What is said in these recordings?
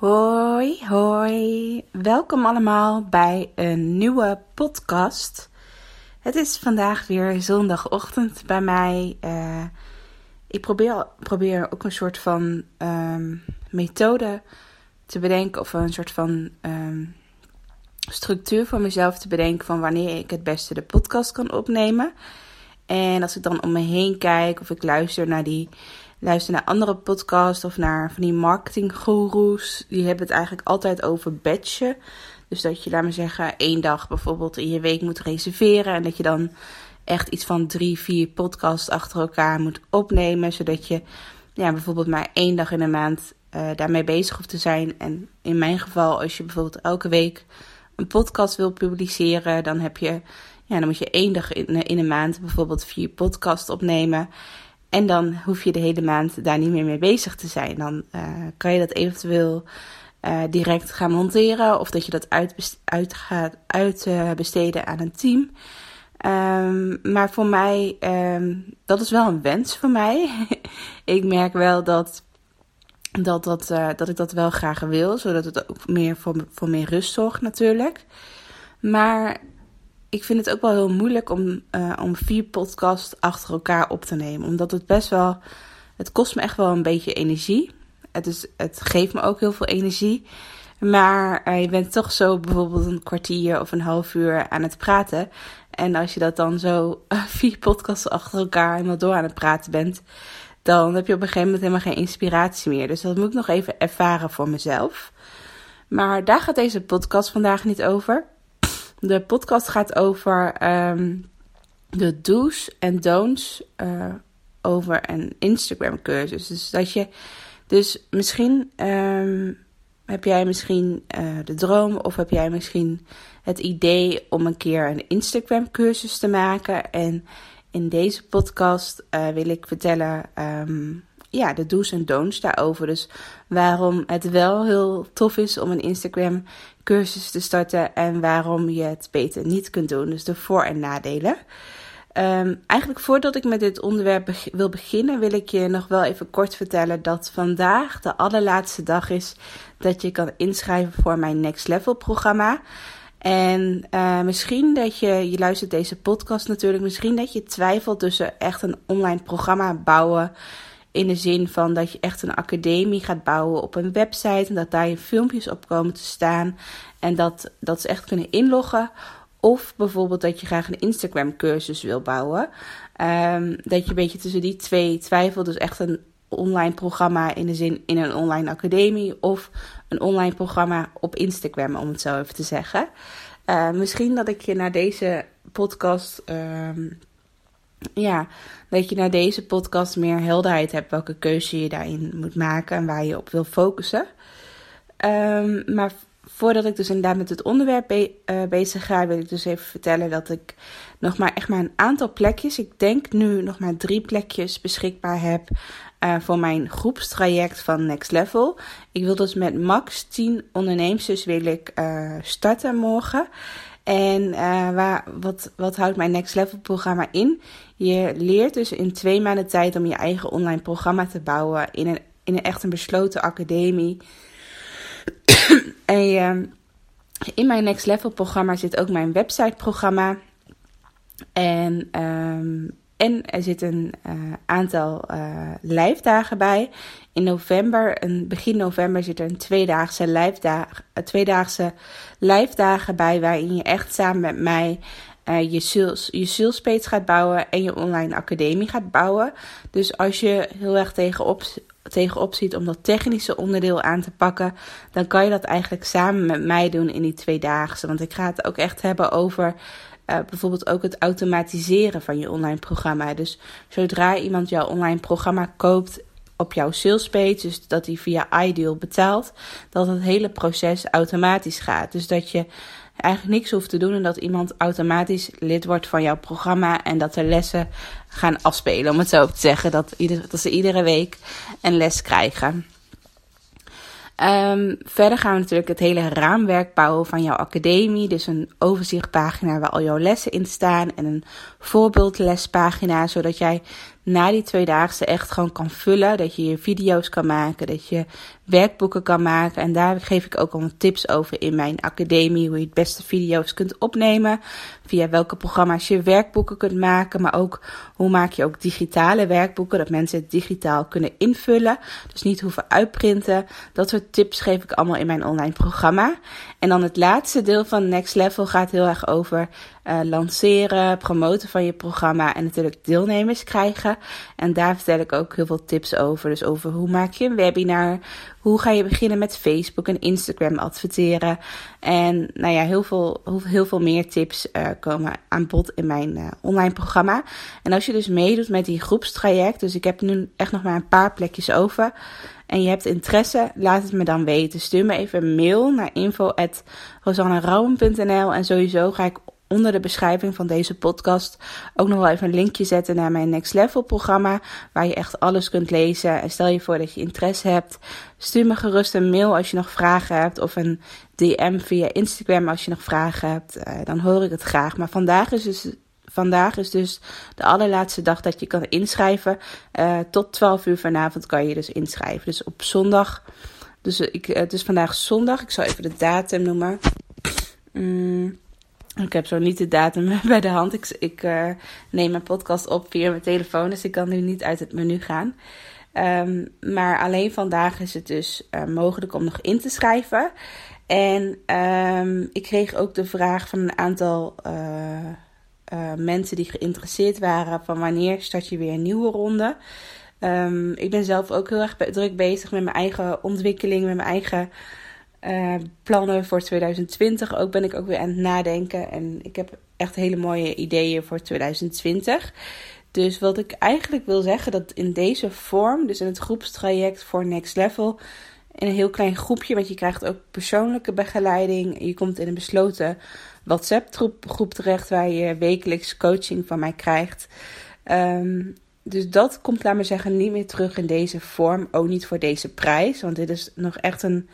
Hoi, hoi. Welkom allemaal bij een nieuwe podcast. Het is vandaag weer zondagochtend bij mij. Eh, ik probeer, probeer ook een soort van ehm, methode te bedenken of een soort van ehm, structuur voor mezelf te bedenken van wanneer ik het beste de podcast kan opnemen. En als ik dan om me heen kijk of ik luister naar die luister naar andere podcasts of naar van die marketinggoeroes, die hebben het eigenlijk altijd over batchen. Dus dat je, laat maar zeggen, één dag bijvoorbeeld in je week moet reserveren en dat je dan echt iets van drie, vier podcasts achter elkaar moet opnemen, zodat je ja, bijvoorbeeld maar één dag in de maand uh, daarmee bezig hoeft te zijn. En in mijn geval, als je bijvoorbeeld elke week een podcast wil publiceren, dan heb je, ja, dan moet je één dag in, in een maand bijvoorbeeld vier podcasts opnemen. En dan hoef je de hele maand daar niet meer mee bezig te zijn. Dan uh, kan je dat eventueel uh, direct gaan monteren of dat je dat uit, uit gaat uitbesteden aan een team. Um, maar voor mij, um, dat is wel een wens voor mij. ik merk wel dat dat, dat, dat ik dat wel graag wil, zodat het ook meer voor, voor meer rust zorgt natuurlijk. Maar ik vind het ook wel heel moeilijk om, uh, om vier podcasts achter elkaar op te nemen. Omdat het best wel, het kost me echt wel een beetje energie. Het, is, het geeft me ook heel veel energie. Maar uh, je bent toch zo bijvoorbeeld een kwartier of een half uur aan het praten. En als je dat dan zo vier podcasts achter elkaar helemaal door aan het praten bent, dan heb je op een gegeven moment helemaal geen inspiratie meer. Dus dat moet ik nog even ervaren voor mezelf. Maar daar gaat deze podcast vandaag niet over. De podcast gaat over um, de do's en don'ts uh, over een Instagram cursus. Dus dat je, dus misschien um, heb jij misschien uh, de droom of heb jij misschien het idee om een keer een Instagram cursus te maken en in deze podcast uh, wil ik vertellen um, ja, de do's en don'ts daarover. Dus waarom het wel heel tof is om een Instagram cursus te starten en waarom je het beter niet kunt doen. Dus de voor- en nadelen. Um, eigenlijk voordat ik met dit onderwerp wil beginnen, wil ik je nog wel even kort vertellen dat vandaag de allerlaatste dag is dat je kan inschrijven voor mijn Next Level programma. En uh, misschien dat je, je luistert deze podcast natuurlijk, misschien dat je twijfelt tussen echt een online programma bouwen. In de zin van dat je echt een academie gaat bouwen op een website. En dat daar je filmpjes op komen te staan. En dat, dat ze echt kunnen inloggen. Of bijvoorbeeld dat je graag een Instagram cursus wil bouwen. Um, dat je een beetje tussen die twee twijfelt. Dus echt een online programma in de zin in een online academie of een online programma op Instagram, om het zo even te zeggen. Uh, misschien dat ik je naar deze podcast, uh, ja, dat je naar deze podcast meer helderheid hebt welke keuze je daarin moet maken en waar je op wil focussen. Um, maar voordat ik dus inderdaad met het onderwerp be uh, bezig ga, wil ik dus even vertellen dat ik nog maar echt maar een aantal plekjes, ik denk nu nog maar drie plekjes beschikbaar heb uh, voor mijn groepstraject van Next Level. Ik wil dus met max 10 ondernemers wil ik uh, starten morgen. En uh, waar, wat, wat houdt mijn Next Level programma in? Je leert dus in twee maanden tijd om je eigen online programma te bouwen in een, in een echt een besloten academie. en je, in mijn Next Level programma zit ook mijn website programma. En um, en er zit een uh, aantal uh, lijfdagen bij. In november, begin november, zit er een tweedaagse lijfdag, uh, tweedaagse lijfdagen bij. Waarin je echt samen met mij je, sales, je gaat bouwen en je online academie gaat bouwen. Dus als je heel erg tegenop, tegenop ziet om dat technische onderdeel aan te pakken, dan kan je dat eigenlijk samen met mij doen in die tweedaagse. Want ik ga het ook echt hebben over eh, bijvoorbeeld ook het automatiseren van je online programma. Dus zodra iemand jouw online programma koopt op jouw salespage, dus dat hij via Ideal betaalt, dat het hele proces automatisch gaat. Dus dat je eigenlijk niks hoeft te doen en dat iemand automatisch lid wordt van jouw programma en dat de lessen gaan afspelen, om het zo te zeggen. Dat, ieder, dat ze iedere week een les krijgen. Um, verder gaan we natuurlijk het hele raamwerk bouwen van jouw academie. Dus een overzichtpagina waar al jouw lessen in staan. En een voorbeeldlespagina, zodat jij na die tweedaagse echt gewoon kan vullen. Dat je je video's kan maken, dat je werkboeken kan maken. En daar geef ik ook al tips over in mijn academie. Hoe je het beste video's kunt opnemen. Via welke programma's je werkboeken kunt maken. Maar ook hoe maak je ook digitale werkboeken. Dat mensen het digitaal kunnen invullen. Dus niet hoeven uitprinten. Dat soort tips geef ik allemaal in mijn online programma. En dan het laatste deel van Next Level gaat heel erg over uh, lanceren, promoten van je programma en natuurlijk deelnemers krijgen. En daar vertel ik ook heel veel tips over. Dus over hoe maak je een webinar, hoe ga je beginnen met Facebook en Instagram adverteren. En nou ja, heel veel, heel veel meer tips uh, komen aan bod in mijn uh, online programma. En als je dus meedoet met die groepstraject, dus ik heb nu echt nog maar een paar plekjes over en je hebt interesse, laat het me dan weten. Stuur me even een mail naar info.rosannerouwen.nl en sowieso ga ik onder de beschrijving van deze podcast ook nog wel even een linkje zetten naar mijn Next Level programma, waar je echt alles kunt lezen. En stel je voor dat je interesse hebt, stuur me gerust een mail als je nog vragen hebt of een DM via Instagram als je nog vragen hebt. Uh, dan hoor ik het graag. Maar vandaag is dus vandaag is dus de allerlaatste dag dat je kan inschrijven. Uh, tot 12 uur vanavond kan je dus inschrijven. Dus op zondag. Dus ik, het is vandaag zondag. Ik zal even de datum noemen. Mm, ik heb zo niet de datum bij de hand. Ik, ik uh, neem mijn podcast op via mijn telefoon. Dus ik kan nu niet uit het menu gaan. Um, maar alleen vandaag is het dus uh, mogelijk om nog in te schrijven. En um, ik kreeg ook de vraag van een aantal uh, mensen die geïnteresseerd waren van wanneer start je weer een nieuwe ronde. Um, ik ben zelf ook heel erg druk bezig met mijn eigen ontwikkeling, met mijn eigen uh, plannen voor 2020. Ook ben ik ook weer aan het nadenken en ik heb echt hele mooie ideeën voor 2020. Dus wat ik eigenlijk wil zeggen, dat in deze vorm, dus in het groepstraject voor Next Level, in een heel klein groepje, want je krijgt ook persoonlijke begeleiding. Je komt in een besloten WhatsApp-groep terecht waar je wekelijks coaching van mij krijgt. Um, dus dat komt, laat maar zeggen, niet meer terug in deze vorm. Ook niet voor deze prijs. Want dit is nog echt een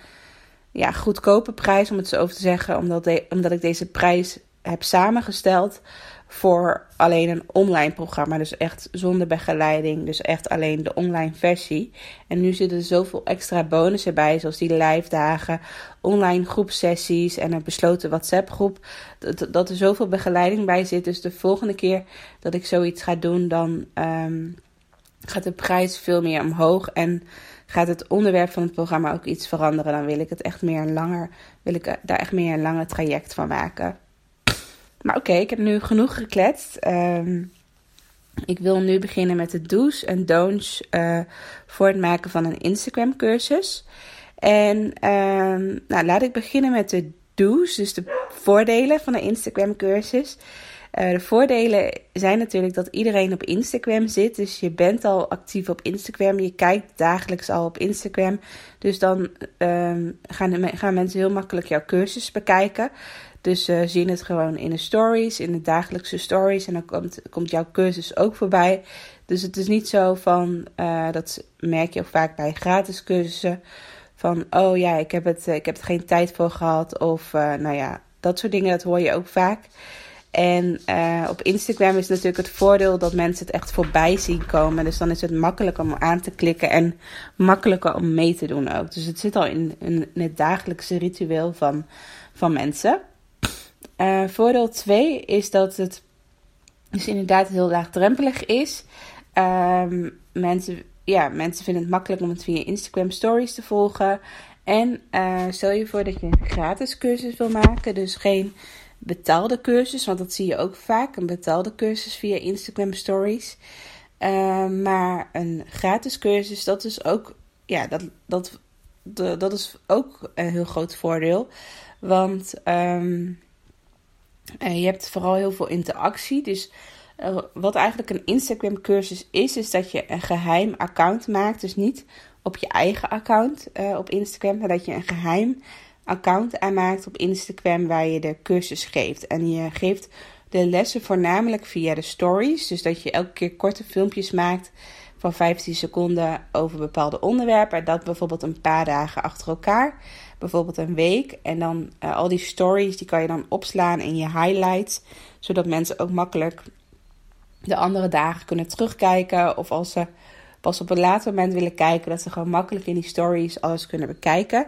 ja, goedkope prijs, om het zo over te zeggen. Omdat, de, omdat ik deze prijs heb samengesteld voor alleen een online programma. Dus echt zonder begeleiding. Dus echt alleen de online versie. En nu zitten er zoveel extra bonussen bij. Zoals die live dagen, online groepsessies en een besloten WhatsApp groep. Dat, dat er zoveel begeleiding bij zit. Dus de volgende keer dat ik zoiets ga doen, dan um, gaat de prijs veel meer omhoog. En gaat het onderwerp van het programma ook iets veranderen. Dan wil ik het echt meer langer, wil ik daar echt meer een lange traject van maken. Maar oké, ik heb nu genoeg gekletst. Um, ik wil nu beginnen met de do's en don'ts uh, voor het maken van een Instagram cursus. En um, nou, laat ik beginnen met de do's, dus de voordelen van een Instagram cursus. Uh, de voordelen zijn natuurlijk dat iedereen op Instagram zit. Dus je bent al actief op Instagram. Je kijkt dagelijks al op Instagram. Dus dan um, gaan, gaan mensen heel makkelijk jouw cursus bekijken. Dus uh, zien het gewoon in de stories, in de dagelijkse stories. En dan komt, komt jouw cursus ook voorbij. Dus het is niet zo van, uh, dat merk je ook vaak bij gratis cursussen. Van, oh ja, ik heb het, ik heb er geen tijd voor gehad. Of nou ja, dat soort dingen, dat hoor je ook vaak. En uh, op Instagram is natuurlijk het voordeel dat mensen het echt voorbij zien komen. Dus dan is het makkelijker om aan te klikken en makkelijker om mee te doen ook. Dus het zit al in, het dagelijkse ritueel van, van mensen. Uh, voordeel 2 is dat het dus inderdaad heel laagdrempelig is. Um, mensen, ja, mensen vinden het makkelijk om het via Instagram stories te volgen. En uh, stel je voor dat je een gratis cursus wil maken. Dus geen betaalde cursus, want dat zie je ook vaak. Een betaalde cursus via Instagram stories. Uh, maar een gratis cursus, dat is ook, ja, dat, dat, dat is ook een heel groot voordeel. Want um, Eh, je hebt vooral heel veel interactie. Dus eh, wat eigenlijk een Instagram cursus is, is dat je een geheim account maakt. Dus niet op je eigen account eh, op Instagram, maar dat je een geheim account aanmaakt op Instagram waar je de cursus geeft. En je geeft de lessen voornamelijk via de stories. Dus dat je elke keer korte filmpjes maakt van 15 seconden over bepaalde onderwerpen. En dat bijvoorbeeld een paar dagen achter elkaar. Bijvoorbeeld een week. En dan uh, al die stories die kan je dan opslaan in je highlights. Zodat mensen ook makkelijk de andere dagen kunnen terugkijken. Of als ze pas op een later moment willen kijken, dat ze gewoon makkelijk in die stories alles kunnen bekijken.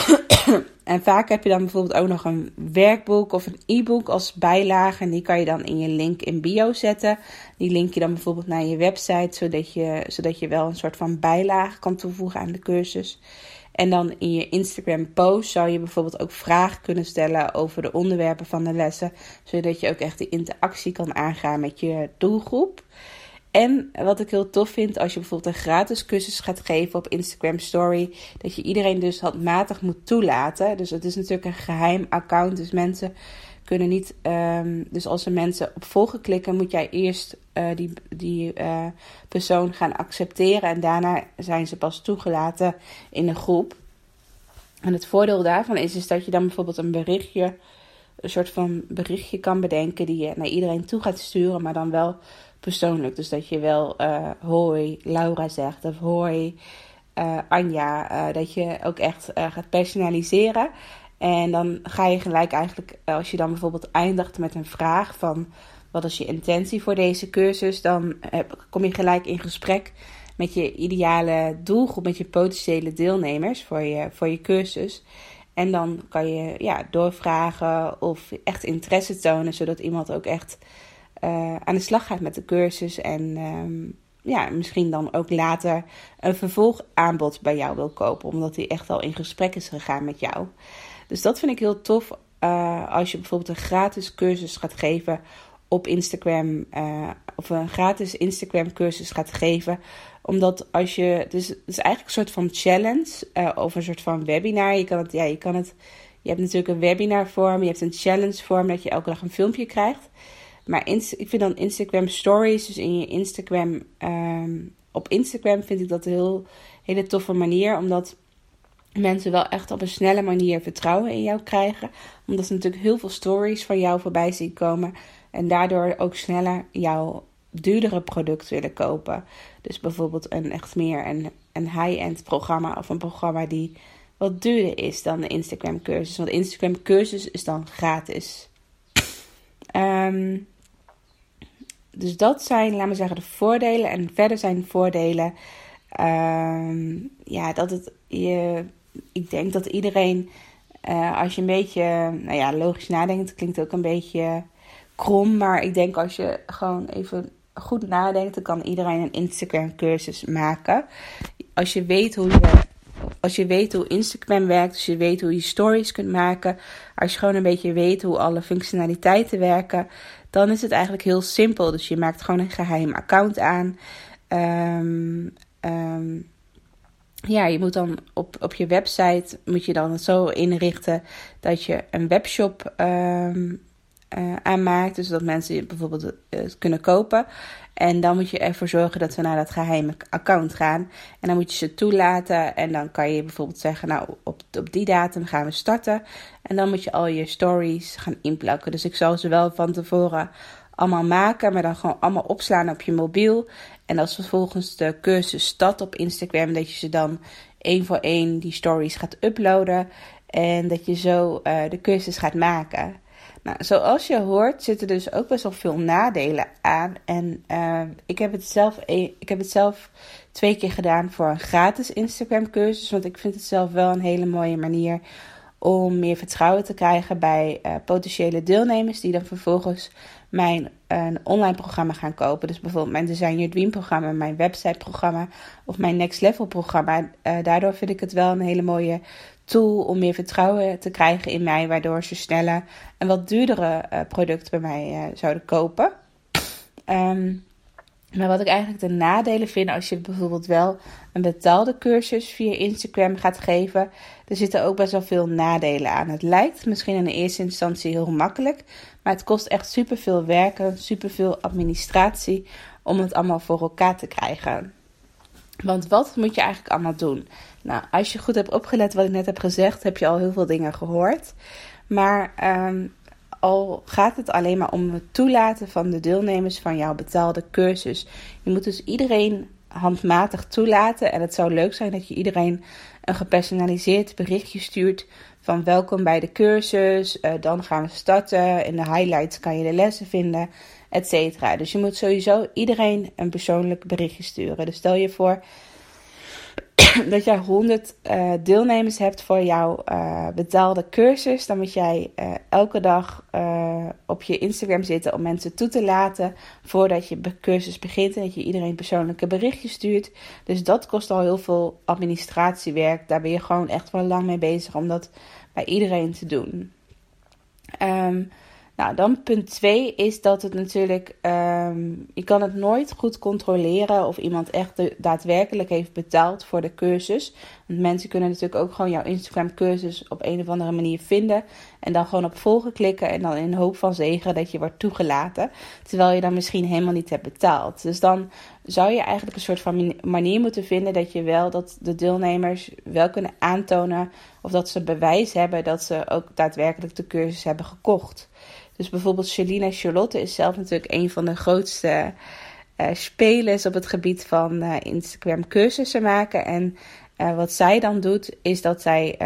en vaak heb je dan bijvoorbeeld ook nog een werkboek of een e-book als bijlage. En die kan je dan in je link in bio zetten. Die link je dan bijvoorbeeld naar je website, zodat je, zodat je wel een soort van bijlage kan toevoegen aan de cursus. En dan in je Instagram post zou je bijvoorbeeld ook vragen kunnen stellen over de onderwerpen van de lessen. Zodat je ook echt de interactie kan aangaan met je doelgroep. En wat ik heel tof vind, als je bijvoorbeeld een gratis cursus gaat geven op Instagram Story, dat je iedereen dus handmatig moet toelaten. Dus het is natuurlijk een geheim account, dus mensen kunnen niet. Um, dus als er mensen op volgen klikken, moet jij eerst uh, die, die uh, persoon gaan accepteren en daarna zijn ze pas toegelaten in een groep. En het voordeel daarvan is, is dat je dan bijvoorbeeld een berichtje, een soort van berichtje kan bedenken die je naar iedereen toe gaat sturen, maar dan wel persoonlijk. Dus dat je wel uh, hoi Laura zegt of hoi uh, Anja. Uh, dat je ook echt gaat personaliseren. En dan ga je gelijk eigenlijk, als je dan bijvoorbeeld eindigt met een vraag van wat is je intentie voor deze cursus, dan kom je gelijk in gesprek met je ideale doelgroep, met je potentiële deelnemers voor je, voor je cursus. En dan kan je ja, doorvragen of echt interesse tonen, zodat iemand ook echt uh, aan de slag gaat met de cursus. En um, ja, misschien dan ook later een vervolgaanbod bij jou wil kopen. Omdat hij echt al in gesprek is gegaan met jou. Dus dat vind ik heel tof. Uh, als je bijvoorbeeld een gratis cursus gaat geven op Instagram. Uh, of een gratis Instagram cursus gaat geven. Omdat als je. Dus het is eigenlijk een soort van challenge. Of een soort van webinar. Je kan het. Ja, je kan het. Je hebt natuurlijk een webinar vorm. Je hebt een challenge vorm dat je elke dag een filmpje krijgt. Maar ik vind dan Instagram stories, dus in je Instagram, um, op Instagram vind ik dat een heel, hele toffe manier. Omdat mensen wel echt op een snelle manier vertrouwen in jou krijgen. Omdat ze natuurlijk heel veel stories van jou voorbij zien komen. En daardoor ook sneller jouw duurdere product willen kopen. Dus bijvoorbeeld een echt meer een, een high-end programma of een programma die wat duurder is dan de Instagram cursus. Want Instagram cursus is dan gratis. Um, dus dat zijn, laten we zeggen, de voordelen. En verder zijn voordelen, uh, ja, dat het je, ik denk dat iedereen, uh, als je een beetje, nou ja, logisch nadenkt, klinkt ook een beetje krom, maar ik denk als je gewoon even goed nadenkt, dan kan iedereen een Instagram cursus maken. Als je weet hoe je als je weet hoe Instagram werkt, als je weet hoe je stories kunt maken, als je gewoon een beetje weet hoe alle functionaliteiten werken, dan is het eigenlijk heel simpel. Dus je maakt gewoon een geheim account aan. Um, um, ja, je moet dan op, op je website moet je dan zo inrichten dat je een webshop um, uh, aanmaakt. Dus dat mensen bijvoorbeeld uh, kunnen kopen. En dan moet je ervoor zorgen dat ze naar dat geheime account gaan. En dan moet je ze toelaten. En dan kan je bijvoorbeeld zeggen, nou op, op die datum gaan we starten. En dan moet je al je stories gaan inplakken. Dus ik zal ze wel van tevoren allemaal maken, maar dan gewoon allemaal opslaan op je mobiel. En als vervolgens de cursus start op Instagram, dat je ze dan één voor één die stories gaat uploaden. En dat je zo uh, de cursus gaat maken. Nou, zoals je hoort zitten dus ook best wel veel nadelen aan. En uh, ik, heb het zelf, ik heb het zelf twee keer gedaan voor een gratis Instagram cursus. Want ik vind het zelf wel een hele mooie manier om meer vertrouwen te krijgen bij uh, potentiële deelnemers. Die dan vervolgens mijn online programma gaan kopen. Dus bijvoorbeeld mijn Design Your Dream programma, mijn website programma of mijn Next Level programma. daardoor vind ik het wel een hele mooie tool om meer vertrouwen te krijgen in mij, waardoor ze sneller een wat duurdere uh, product bij mij uh, zouden kopen. Um, Maar wat ik eigenlijk de nadelen vind als je bijvoorbeeld wel een betaalde cursus via Instagram gaat geven, er zitten ook best wel veel nadelen aan. Het lijkt misschien in de eerste instantie heel makkelijk, maar het kost echt superveel werken, superveel administratie om het allemaal voor elkaar te krijgen. Want wat moet je eigenlijk allemaal doen? Nou, als je goed hebt opgelet wat ik net heb gezegd, heb je al heel veel dingen gehoord. Maar ehm, al gaat het alleen maar om het toelaten van de deelnemers van jouw betaalde cursus. Je moet dus iedereen handmatig toelaten. En het zou leuk zijn dat je iedereen een gepersonaliseerd berichtje stuurt van welkom bij de cursus. Uh, dan gaan we starten. In de highlights kan je de lessen vinden, et cetera. Dus je moet sowieso iedereen een persoonlijk berichtje sturen. Dus stel je voor dat jij 100 uh, deelnemers hebt voor jouw uh, betaalde cursus, dan moet jij uh, elke dag op je Instagram zitten om mensen toe te laten voordat je cursus begint en dat je iedereen persoonlijke berichtjes stuurt. Dus dat kost al heel veel administratiewerk. Daar ben je gewoon echt wel lang mee bezig om dat bij iedereen te doen. Um, nou, dan punt 2 is dat het natuurlijk, um, je kan het nooit goed controleren of iemand echt daadwerkelijk heeft betaald voor de cursus. Want mensen kunnen natuurlijk ook gewoon jouw Instagram cursus op een of andere manier vinden. En dan gewoon op volgen klikken en dan in hoop van zegen dat je wordt toegelaten. Terwijl je dan misschien helemaal niet hebt betaald. Dus dan zou je eigenlijk een soort van manier moeten vinden dat je wel dat de deelnemers wel kunnen aantonen of dat ze bewijs hebben dat ze ook daadwerkelijk de cursus hebben gekocht. Dus bijvoorbeeld Shalina Charlotte is zelf natuurlijk een van de grootste uh, spelers op het gebied van uh, Instagram cursussen maken. En uh, wat zij dan doet, is dat zij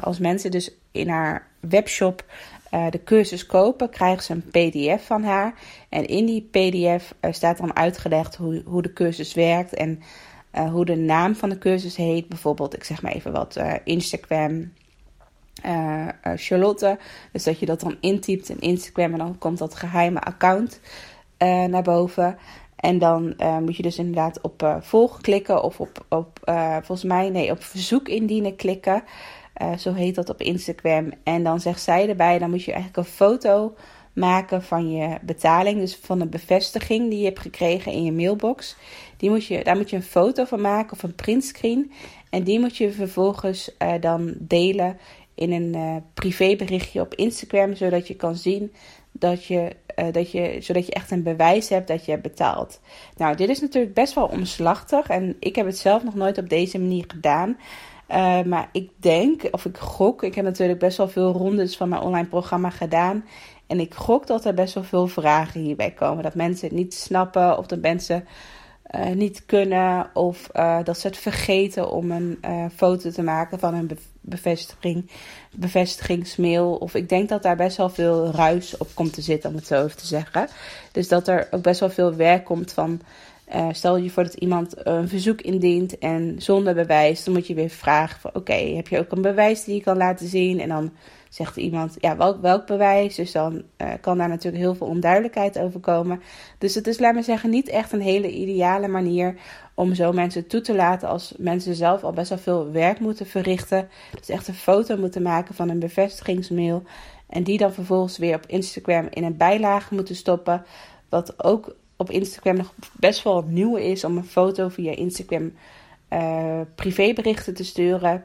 als mensen dus in haar webshop de cursus kopen, krijgen ze een PDF van haar. En in die PDF staat dan uitgelegd hoe, hoe de cursus werkt en hoe de naam van de cursus heet. Bijvoorbeeld, ik zeg maar even wat, Instagram uh, Charlotte. Dus dat je dat dan intypt in Instagram en dan komt dat geheime account uh, naar boven. En dan moet je dus inderdaad op volgen klikken of op, op volgens mij, nee, op verzoek indienen klikken. zo heet dat op Instagram. En dan zegt zij erbij, dan moet je eigenlijk een foto maken van je betaling. Dus van een bevestiging die je hebt gekregen in je mailbox. Die moet je, daar moet je een foto van maken of een printscreen. En die moet je vervolgens dan delen in een uh, privéberichtje op Instagram, zodat je kan zien dat je, uh, dat je, zodat je echt een bewijs hebt dat je hebt betaald. Nou, dit is natuurlijk best wel omslachtig en ik heb het zelf nog nooit op deze manier gedaan. Uh, maar ik denk, of ik gok, ik heb natuurlijk best wel veel rondes van mijn online programma gedaan. En ik gok dat er best wel veel vragen hierbij komen. Dat mensen het niet snappen of dat mensen uh, niet kunnen of uh, dat ze het vergeten om een uh, foto te maken van een bevestiging, bevestigingsmail. Of ik denk dat daar best wel veel ruis op komt te zitten, om het zo even te zeggen. Dus dat er ook best wel veel werk komt van. stel je voor dat iemand een verzoek indient en zonder bewijs, dan moet je weer vragen: van, Oké, heb je ook een bewijs die je kan laten zien? En dan zegt iemand, ja, welk, welk bewijs? Dus dan uh, kan daar natuurlijk heel veel onduidelijkheid over komen. Dus het is, laat me zeggen, niet echt een hele ideale manier om zo mensen toe te laten als mensen zelf al best wel veel werk moeten verrichten. Dus echt een foto moeten maken van een bevestigingsmail. En die dan vervolgens weer op Instagram in een bijlage moeten stoppen. Wat ook op Instagram nog best wel nieuw is om een foto via Instagram uh, privéberichten te sturen.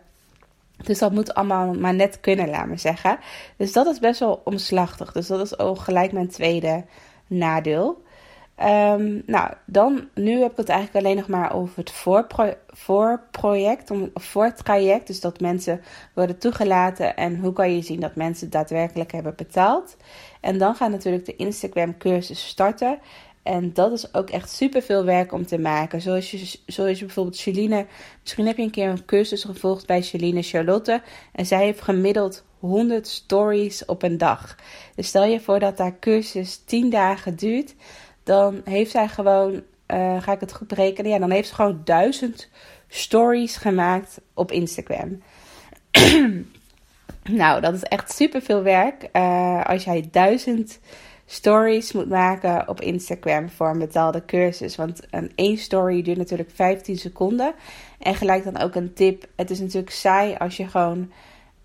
Dus dat moet allemaal maar net kunnen, laat me zeggen. Dus dat is best wel omslachtig. Dus dat is ook gelijk mijn tweede nadeel. Um, nou, dan, nu heb ik het eigenlijk alleen nog maar over het voorpro voorproject, of voortraject. Dus dat mensen worden toegelaten en hoe kan je zien dat mensen daadwerkelijk hebben betaald. En dan gaat natuurlijk de Instagram cursus starten. En dat is ook echt super veel werk om te maken. Zoals je, zoals je bijvoorbeeld Celine. Misschien heb je een keer een cursus gevolgd bij Celine Charlotte. En zij heeft gemiddeld 100 stories op een dag. Dus stel je voor dat haar cursus 10 dagen duurt. Dan heeft zij gewoon, uh, ga ik het goed berekenen? Ja, dan heeft ze gewoon 1000 stories gemaakt op Instagram. nou, dat is echt super veel werk. Uh, als jij 1000 stories moet maken op Instagram voor een betaalde cursus. Want een één story duurt natuurlijk 15 seconden. En gelijk dan ook een tip. Het is natuurlijk saai als je gewoon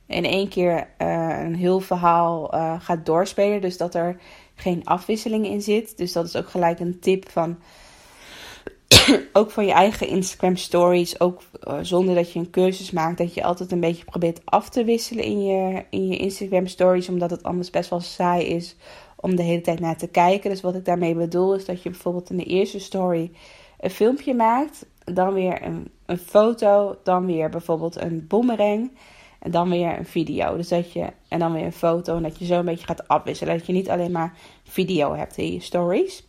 in één keer uh, een heel verhaal uh, gaat doorspelen. Dus dat er geen afwisseling in zit. Dus dat is ook gelijk een tip van ook voor je eigen Instagram stories, ook eh, zonder dat je een cursus maakt, dat je altijd een beetje probeert af te wisselen in je, in je Instagram stories, omdat het anders best wel saai is om de hele tijd naar te kijken. Dus wat ik daarmee bedoel is dat je bijvoorbeeld in de eerste story een filmpje maakt, dan weer een, een foto, dan weer bijvoorbeeld een boomerang en dan weer een video. Dus dat je, en dan weer een foto en dat je zo een beetje gaat afwisselen. Dat je niet alleen maar video hebt in je stories.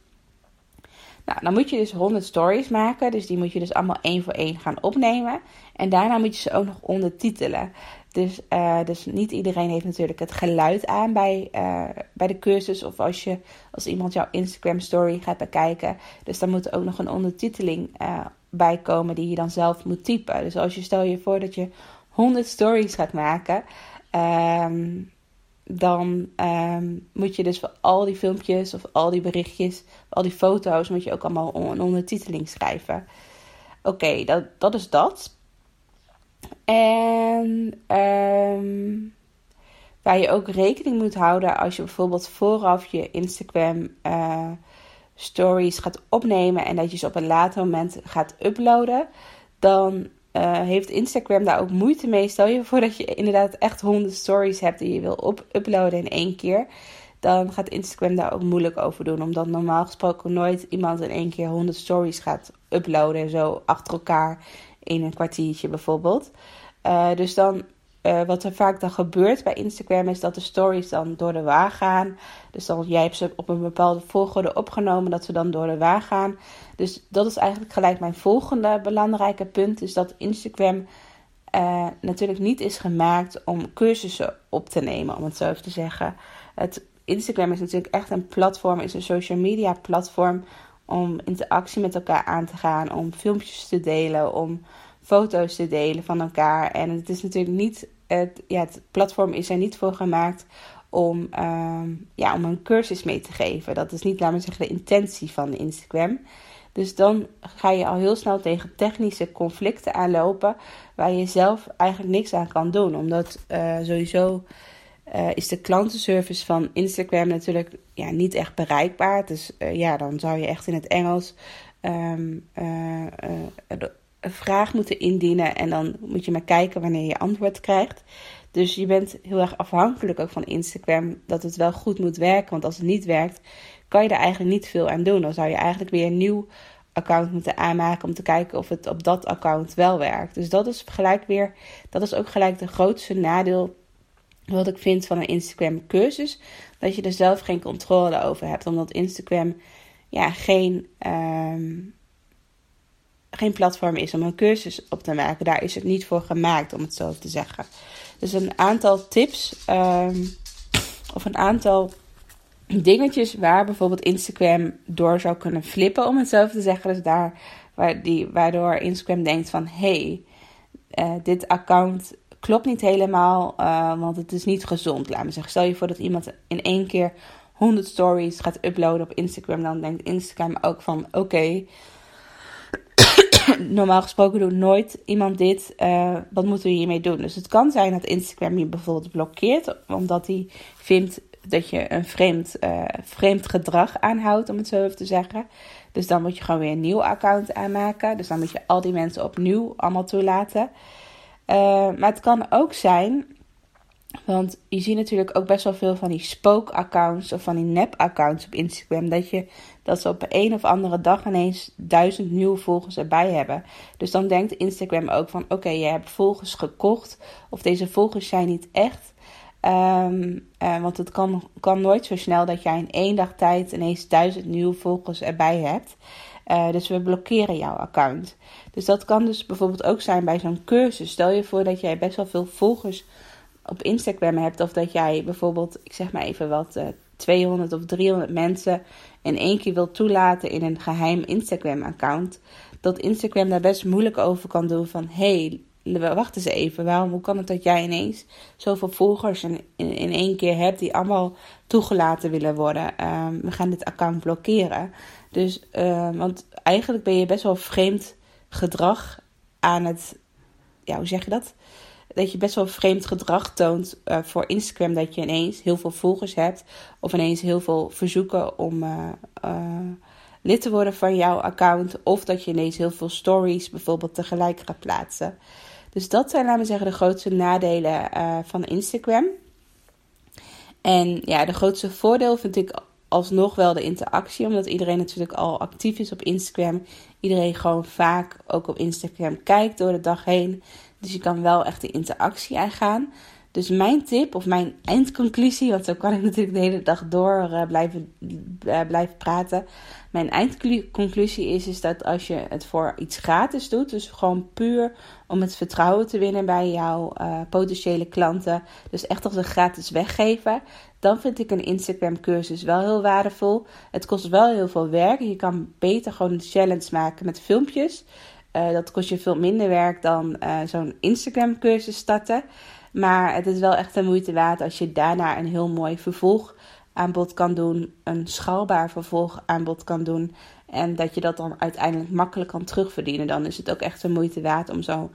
Nou, dan moet je dus 100 stories maken. Dus die moet je dus allemaal één voor één gaan opnemen. En daarna moet je ze ook nog ondertitelen. Dus, uh, dus niet iedereen heeft natuurlijk het geluid aan bij, uh, bij de cursus. Of als, je, als iemand jouw Instagram story gaat bekijken. Dus dan moet er ook nog een ondertiteling uh, bij komen die je dan zelf moet typen. Dus als je stel je voor dat je 100 stories gaat maken. Um, dan um, moet je dus voor al die filmpjes of al die berichtjes, al die foto's, moet je ook allemaal een ondertiteling schrijven. Oké, dat, dat is dat. En um, waar je ook rekening moet houden als je bijvoorbeeld vooraf je Instagram uh, stories gaat opnemen en dat je ze op een later moment gaat uploaden, dan uh, heeft Instagram daar ook moeite mee. Stel je voor dat je inderdaad echt honderd stories hebt die je wil op uploaden in één keer. Dan gaat Instagram daar ook moeilijk over doen. Omdat normaal gesproken nooit iemand in één keer 100 stories gaat uploaden. Zo achter elkaar in een kwartiertje bijvoorbeeld. Uh, dus dan uh, wat er vaak dan gebeurt bij Instagram is dat de stories dan door de waar gaan. Dus dan jij hebt ze op een bepaalde volgorde opgenomen dat ze dan door de waar gaan. Dus dat is eigenlijk gelijk mijn volgende belangrijke punt. Is dat Instagram uh, natuurlijk niet is gemaakt om cursussen op te nemen, om het zo even te zeggen. Het, Instagram is natuurlijk echt een platform, is een social media platform om interactie met elkaar aan te gaan, om filmpjes te delen, om foto's te delen van elkaar. En het is natuurlijk niet, het, ja, het platform is er niet voor gemaakt om, uh, ja, om een cursus mee te geven. Dat is niet, laten we zeggen, de intentie van Instagram. Dus dan ga je al heel snel tegen technische conflicten aanlopen waar je zelf eigenlijk niks aan kan doen. Omdat uh, sowieso uh, is de klantenservice van Instagram natuurlijk ja, niet echt bereikbaar. Dus uh, ja, dan zou je echt in het Engels um, een vraag moeten indienen en dan moet je maar kijken wanneer je antwoord krijgt. Dus je bent heel erg afhankelijk ook van Instagram dat het wel goed moet werken. Want als het niet werkt, kan je er eigenlijk niet veel aan doen. Dan zou je eigenlijk weer een nieuw account moeten aanmaken om te kijken of het op dat account wel werkt. Dus dat is gelijk weer, dat is ook gelijk de grootste nadeel wat ik vind van een Instagram cursus. Dat je er zelf geen controle over hebt. Omdat Instagram ja, geen. Um, geen platform is om een cursus op te maken. Daar is het niet voor gemaakt, om het zo te zeggen. Dus een aantal tips um, of een aantal dingetjes waar bijvoorbeeld Instagram door zou kunnen flippen, om het zo te zeggen. Dus daar waar die, waardoor Instagram denkt van hey, uh, dit account klopt niet helemaal, uh, want het is niet gezond. Laat me zeggen, stel je voor dat iemand in één keer 100 stories gaat uploaden op Instagram, dan denkt Instagram ook van oké. Normaal gesproken doet nooit iemand dit. Uh, wat moeten we hiermee doen? Dus het kan zijn dat Instagram je bijvoorbeeld blokkeert, omdat hij vindt dat je een vreemd, uh, vreemd gedrag aanhoudt, om het zo even te zeggen. Dus dan moet je gewoon weer een nieuw account aanmaken. Dus dan moet je al die mensen opnieuw allemaal toelaten. Uh, maar het kan ook zijn want je ziet natuurlijk ook best wel veel van die spook-accounts of van die nep-accounts op Instagram. Dat, je, dat ze op een of andere dag ineens duizend nieuwe volgers erbij hebben. Dus dan denkt Instagram ook van oké, je hebt volgers gekocht. Of deze volgers zijn niet echt. Um, uh, want het kan, kan nooit zo snel dat jij in één dag tijd ineens duizend nieuwe volgers erbij hebt. Uh, dus we blokkeren jouw account. Dus dat kan dus bijvoorbeeld ook zijn bij zo'n cursus. Stel je voor dat jij best wel veel volgers op Instagram hebt. Of dat jij bijvoorbeeld, ik zeg maar even wat, uh, 200 of 300 mensen in één keer wilt toelaten in een geheim Instagram-account. Dat Instagram daar best moeilijk over kan doen van... hey, wacht eens even, waarom, hoe kan het dat jij ineens zoveel volgers in, in, één keer hebt... die allemaal toegelaten willen worden? Um, we gaan dit account blokkeren. Dus, uh, want eigenlijk ben je best wel vreemd gedrag aan het... Ja, hoe zeg je dat? dat je best wel vreemd gedrag toont uh, voor Instagram. Dat je ineens heel veel volgers hebt. Of ineens heel veel verzoeken om, uh, uh, lid te worden van jouw account. Of dat je ineens heel veel stories bijvoorbeeld tegelijk gaat plaatsen. Dus dat zijn, laten we zeggen, de grootste nadelen uh, van Instagram. En ja, de grootste voordeel vind ik alsnog wel de interactie. Omdat iedereen natuurlijk al actief is op Instagram. Iedereen gewoon vaak ook op Instagram kijkt door de dag heen. Dus je kan wel echt de interactie aangaan. Dus mijn tip of mijn eindconclusie, want zo kan ik natuurlijk de hele dag door uh, blijven, uh, blijven praten. Mijn eindconclusie is, is dat als je het voor iets gratis doet, dus gewoon puur om het vertrouwen te winnen bij jouw uh, potentiële klanten, dus echt als een gratis weggeven, dan vind ik een Instagram cursus wel heel waardevol. Het kost wel heel veel werk. Je kan beter gewoon een challenge maken met filmpjes. dat kost je veel minder werk dan zo'n Instagram cursus starten. Maar het is wel echt de moeite waard als je daarna een heel mooi vervolgaanbod kan doen. Een schaalbaar vervolgaanbod kan doen. En dat je dat dan uiteindelijk makkelijk kan terugverdienen. Dan is het ook echt de moeite waard om zo'n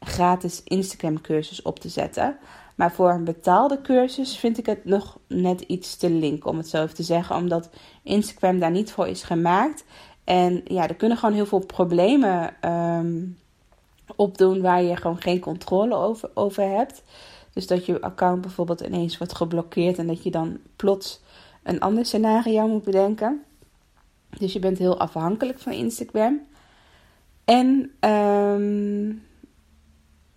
gratis Instagram cursus op te zetten. Maar voor een betaalde cursus vind ik het nog net iets te link, om het zo even te zeggen. Omdat Instagram daar niet voor is gemaakt. En ja, er kunnen gewoon heel veel problemen um, opdoen waar je gewoon geen controle over, over hebt. Dus dat je account bijvoorbeeld ineens wordt geblokkeerd en dat je dan plots een ander scenario moet bedenken. Dus je bent heel afhankelijk van Instagram. En um,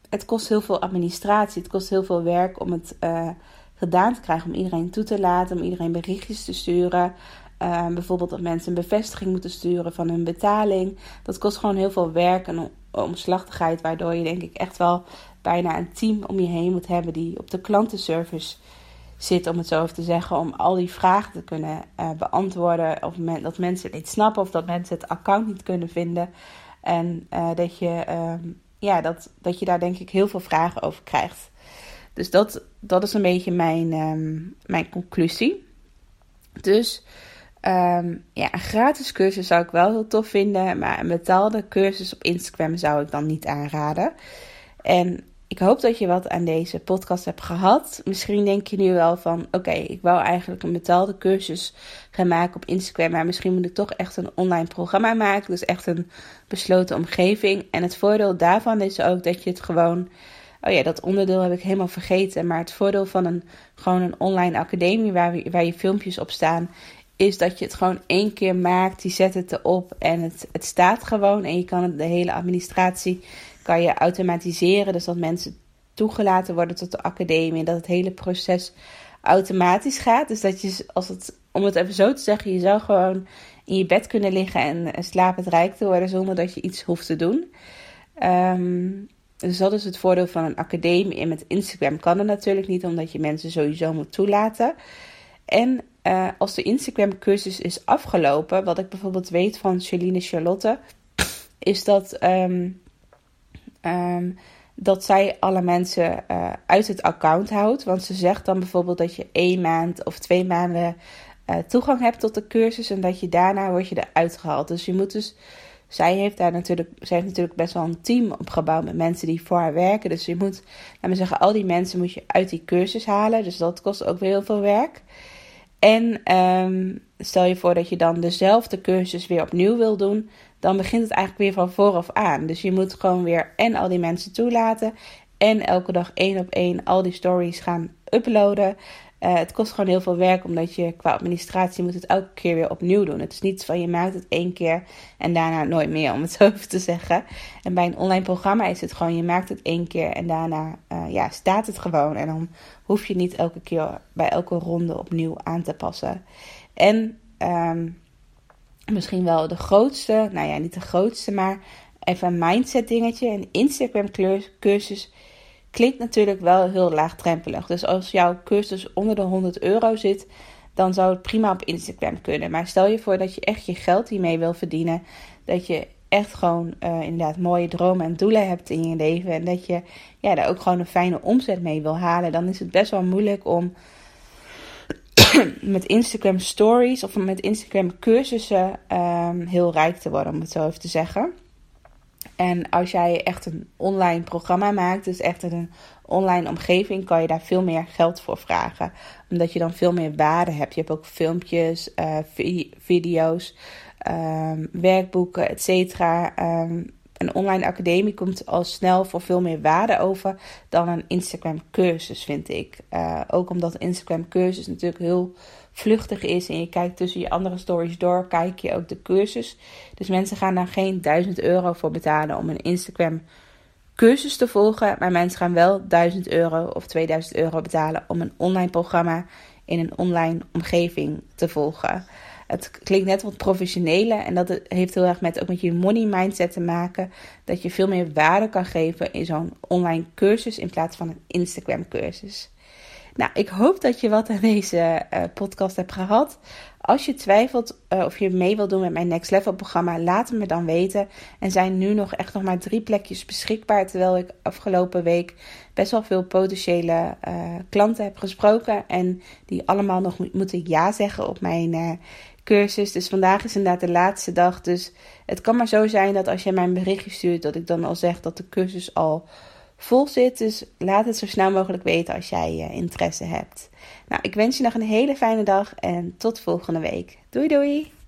het kost heel veel administratie. Het kost heel veel werk om het uh, gedaan te krijgen. Om iedereen toe te laten, om iedereen berichtjes te sturen. Uh, bijvoorbeeld dat mensen een bevestiging moeten sturen van hun betaling. Dat kost gewoon heel veel werk en omslachtigheid. Waardoor je denk ik echt wel bijna een team om je heen moet hebben die op de klantenservice zit, om het zo even te zeggen, om al die vragen te kunnen uh, beantwoorden. Of dat mensen het niet snappen of dat mensen het account niet kunnen vinden. En uh, dat, je, uh, ja, dat, dat je daar denk ik heel veel vragen over krijgt. Dus dat, dat is een beetje mijn, um, mijn conclusie. Dus um, ja, een gratis cursus zou ik wel heel tof vinden. Maar een betaalde cursus op Instagram zou ik dan niet aanraden. En ik hoop dat je wat aan deze podcast hebt gehad. Misschien denk je nu wel van: oké, ik wou eigenlijk een betaalde cursus gaan maken op Instagram. Maar misschien moet ik toch echt een online programma maken. Dus echt een besloten omgeving. En het voordeel daarvan is ook dat je het gewoon. Oh ja, dat onderdeel heb ik helemaal vergeten. Maar het voordeel van een, gewoon een online academie waar, waar je filmpjes op staan. Is dat je het gewoon één keer maakt. Die zet het erop en het, het staat gewoon. En je kan het, de hele administratie kan je automatiseren. Dus dat mensen toegelaten worden tot de academie. En dat het hele proces automatisch gaat. Dus dat je, als het, om het even zo te zeggen, je zou gewoon in je bed kunnen liggen en, en slapend rijk te worden zonder dat je iets hoeft te doen. Um, dus dat is het voordeel van een academie. En met Instagram kan dat natuurlijk niet, omdat je mensen sowieso moet toelaten. En uh, als de Instagram cursus is afgelopen, wat ik bijvoorbeeld weet van Celine Charlotte, is dat um, Um, dat zij alle mensen uh, uit het account houdt. Want ze zegt dan bijvoorbeeld dat je één maand of twee maanden uh, toegang hebt tot de cursus. En dat je daarna word je eruit gehaald. Dus je moet dus. Zij heeft daar natuurlijk, zij heeft natuurlijk best wel een team opgebouwd met mensen die voor haar werken. Dus je moet, laten we zeggen, al die mensen moet je uit die cursus halen. Dus dat kost ook weer heel veel werk. En um, stel je voor dat je dan dezelfde cursus weer opnieuw wil doen dan begint het eigenlijk weer van vooraf aan. Dus je moet gewoon weer en al die mensen toelaten. En elke dag één op één al die stories gaan uploaden. Uh, het kost gewoon heel veel werk, omdat je qua administratie moet het elke keer weer opnieuw doen. Het is niet van je maakt het één keer en daarna nooit meer, om het zo te zeggen. En bij een online programma is het gewoon, je maakt het één keer en daarna uh, ja, staat het gewoon. En dan hoef je niet elke keer bij elke ronde opnieuw aan te passen. En um, misschien wel de grootste, nou ja, niet de grootste, maar even een mindset dingetje. Een Instagram cursus klinkt natuurlijk wel heel laagdrempelig. Dus als jouw cursus onder de 100 euro zit, dan zou het prima op Instagram kunnen. Maar stel je voor dat je echt je geld hiermee wil verdienen. Dat je echt gewoon uh, inderdaad mooie dromen en doelen hebt in je leven. En dat je ja, daar ook gewoon een fijne omzet mee wil halen. Dan is het best wel moeilijk om met Instagram stories of met Instagram cursussen um, heel rijk te worden, om het zo even te zeggen. En als jij echt een online programma maakt, dus echt een online omgeving, kan je daar veel meer geld voor vragen. Omdat je dan veel meer waarde hebt. Je hebt ook filmpjes, uh, video's. ehm, werkboeken, et cetera. Ehm, een online academie komt al snel voor veel meer waarde over dan een Instagram cursus, vind ik. Uh, ook omdat Instagram cursus natuurlijk heel vluchtig is en je kijkt tussen je andere stories door, kijk je ook de cursus. Dus mensen gaan daar geen 1000 euro voor betalen om een Instagram cursus te volgen, maar mensen gaan wel 1000 euro of 2000 euro betalen om een online programma in een online omgeving te volgen. Het klinkt net wat professioneler en dat heeft heel erg met, ook met je money mindset te maken. Dat je veel meer waarde kan geven in zo'n online cursus in plaats van een Instagram cursus. Nou, ik hoop dat je wat aan deze uh, podcast hebt gehad. Als je twijfelt uh, of je mee wilt doen met mijn Next Level programma, laat het me dan weten. Er zijn nu nog echt nog maar drie plekjes beschikbaar. Terwijl ik afgelopen week best wel veel potentiële uh, klanten heb gesproken. En die allemaal nog moeten ja zeggen op mijn cursus. Dus vandaag is inderdaad de laatste dag. Dus het kan maar zo zijn dat als je mij een berichtje stuurt, dat ik dan al zeg dat de cursus al vol zit. Dus laat het zo snel mogelijk weten als jij uh, interesse hebt. Nou, ik wens je nog een hele fijne dag en tot volgende week. Doei doei!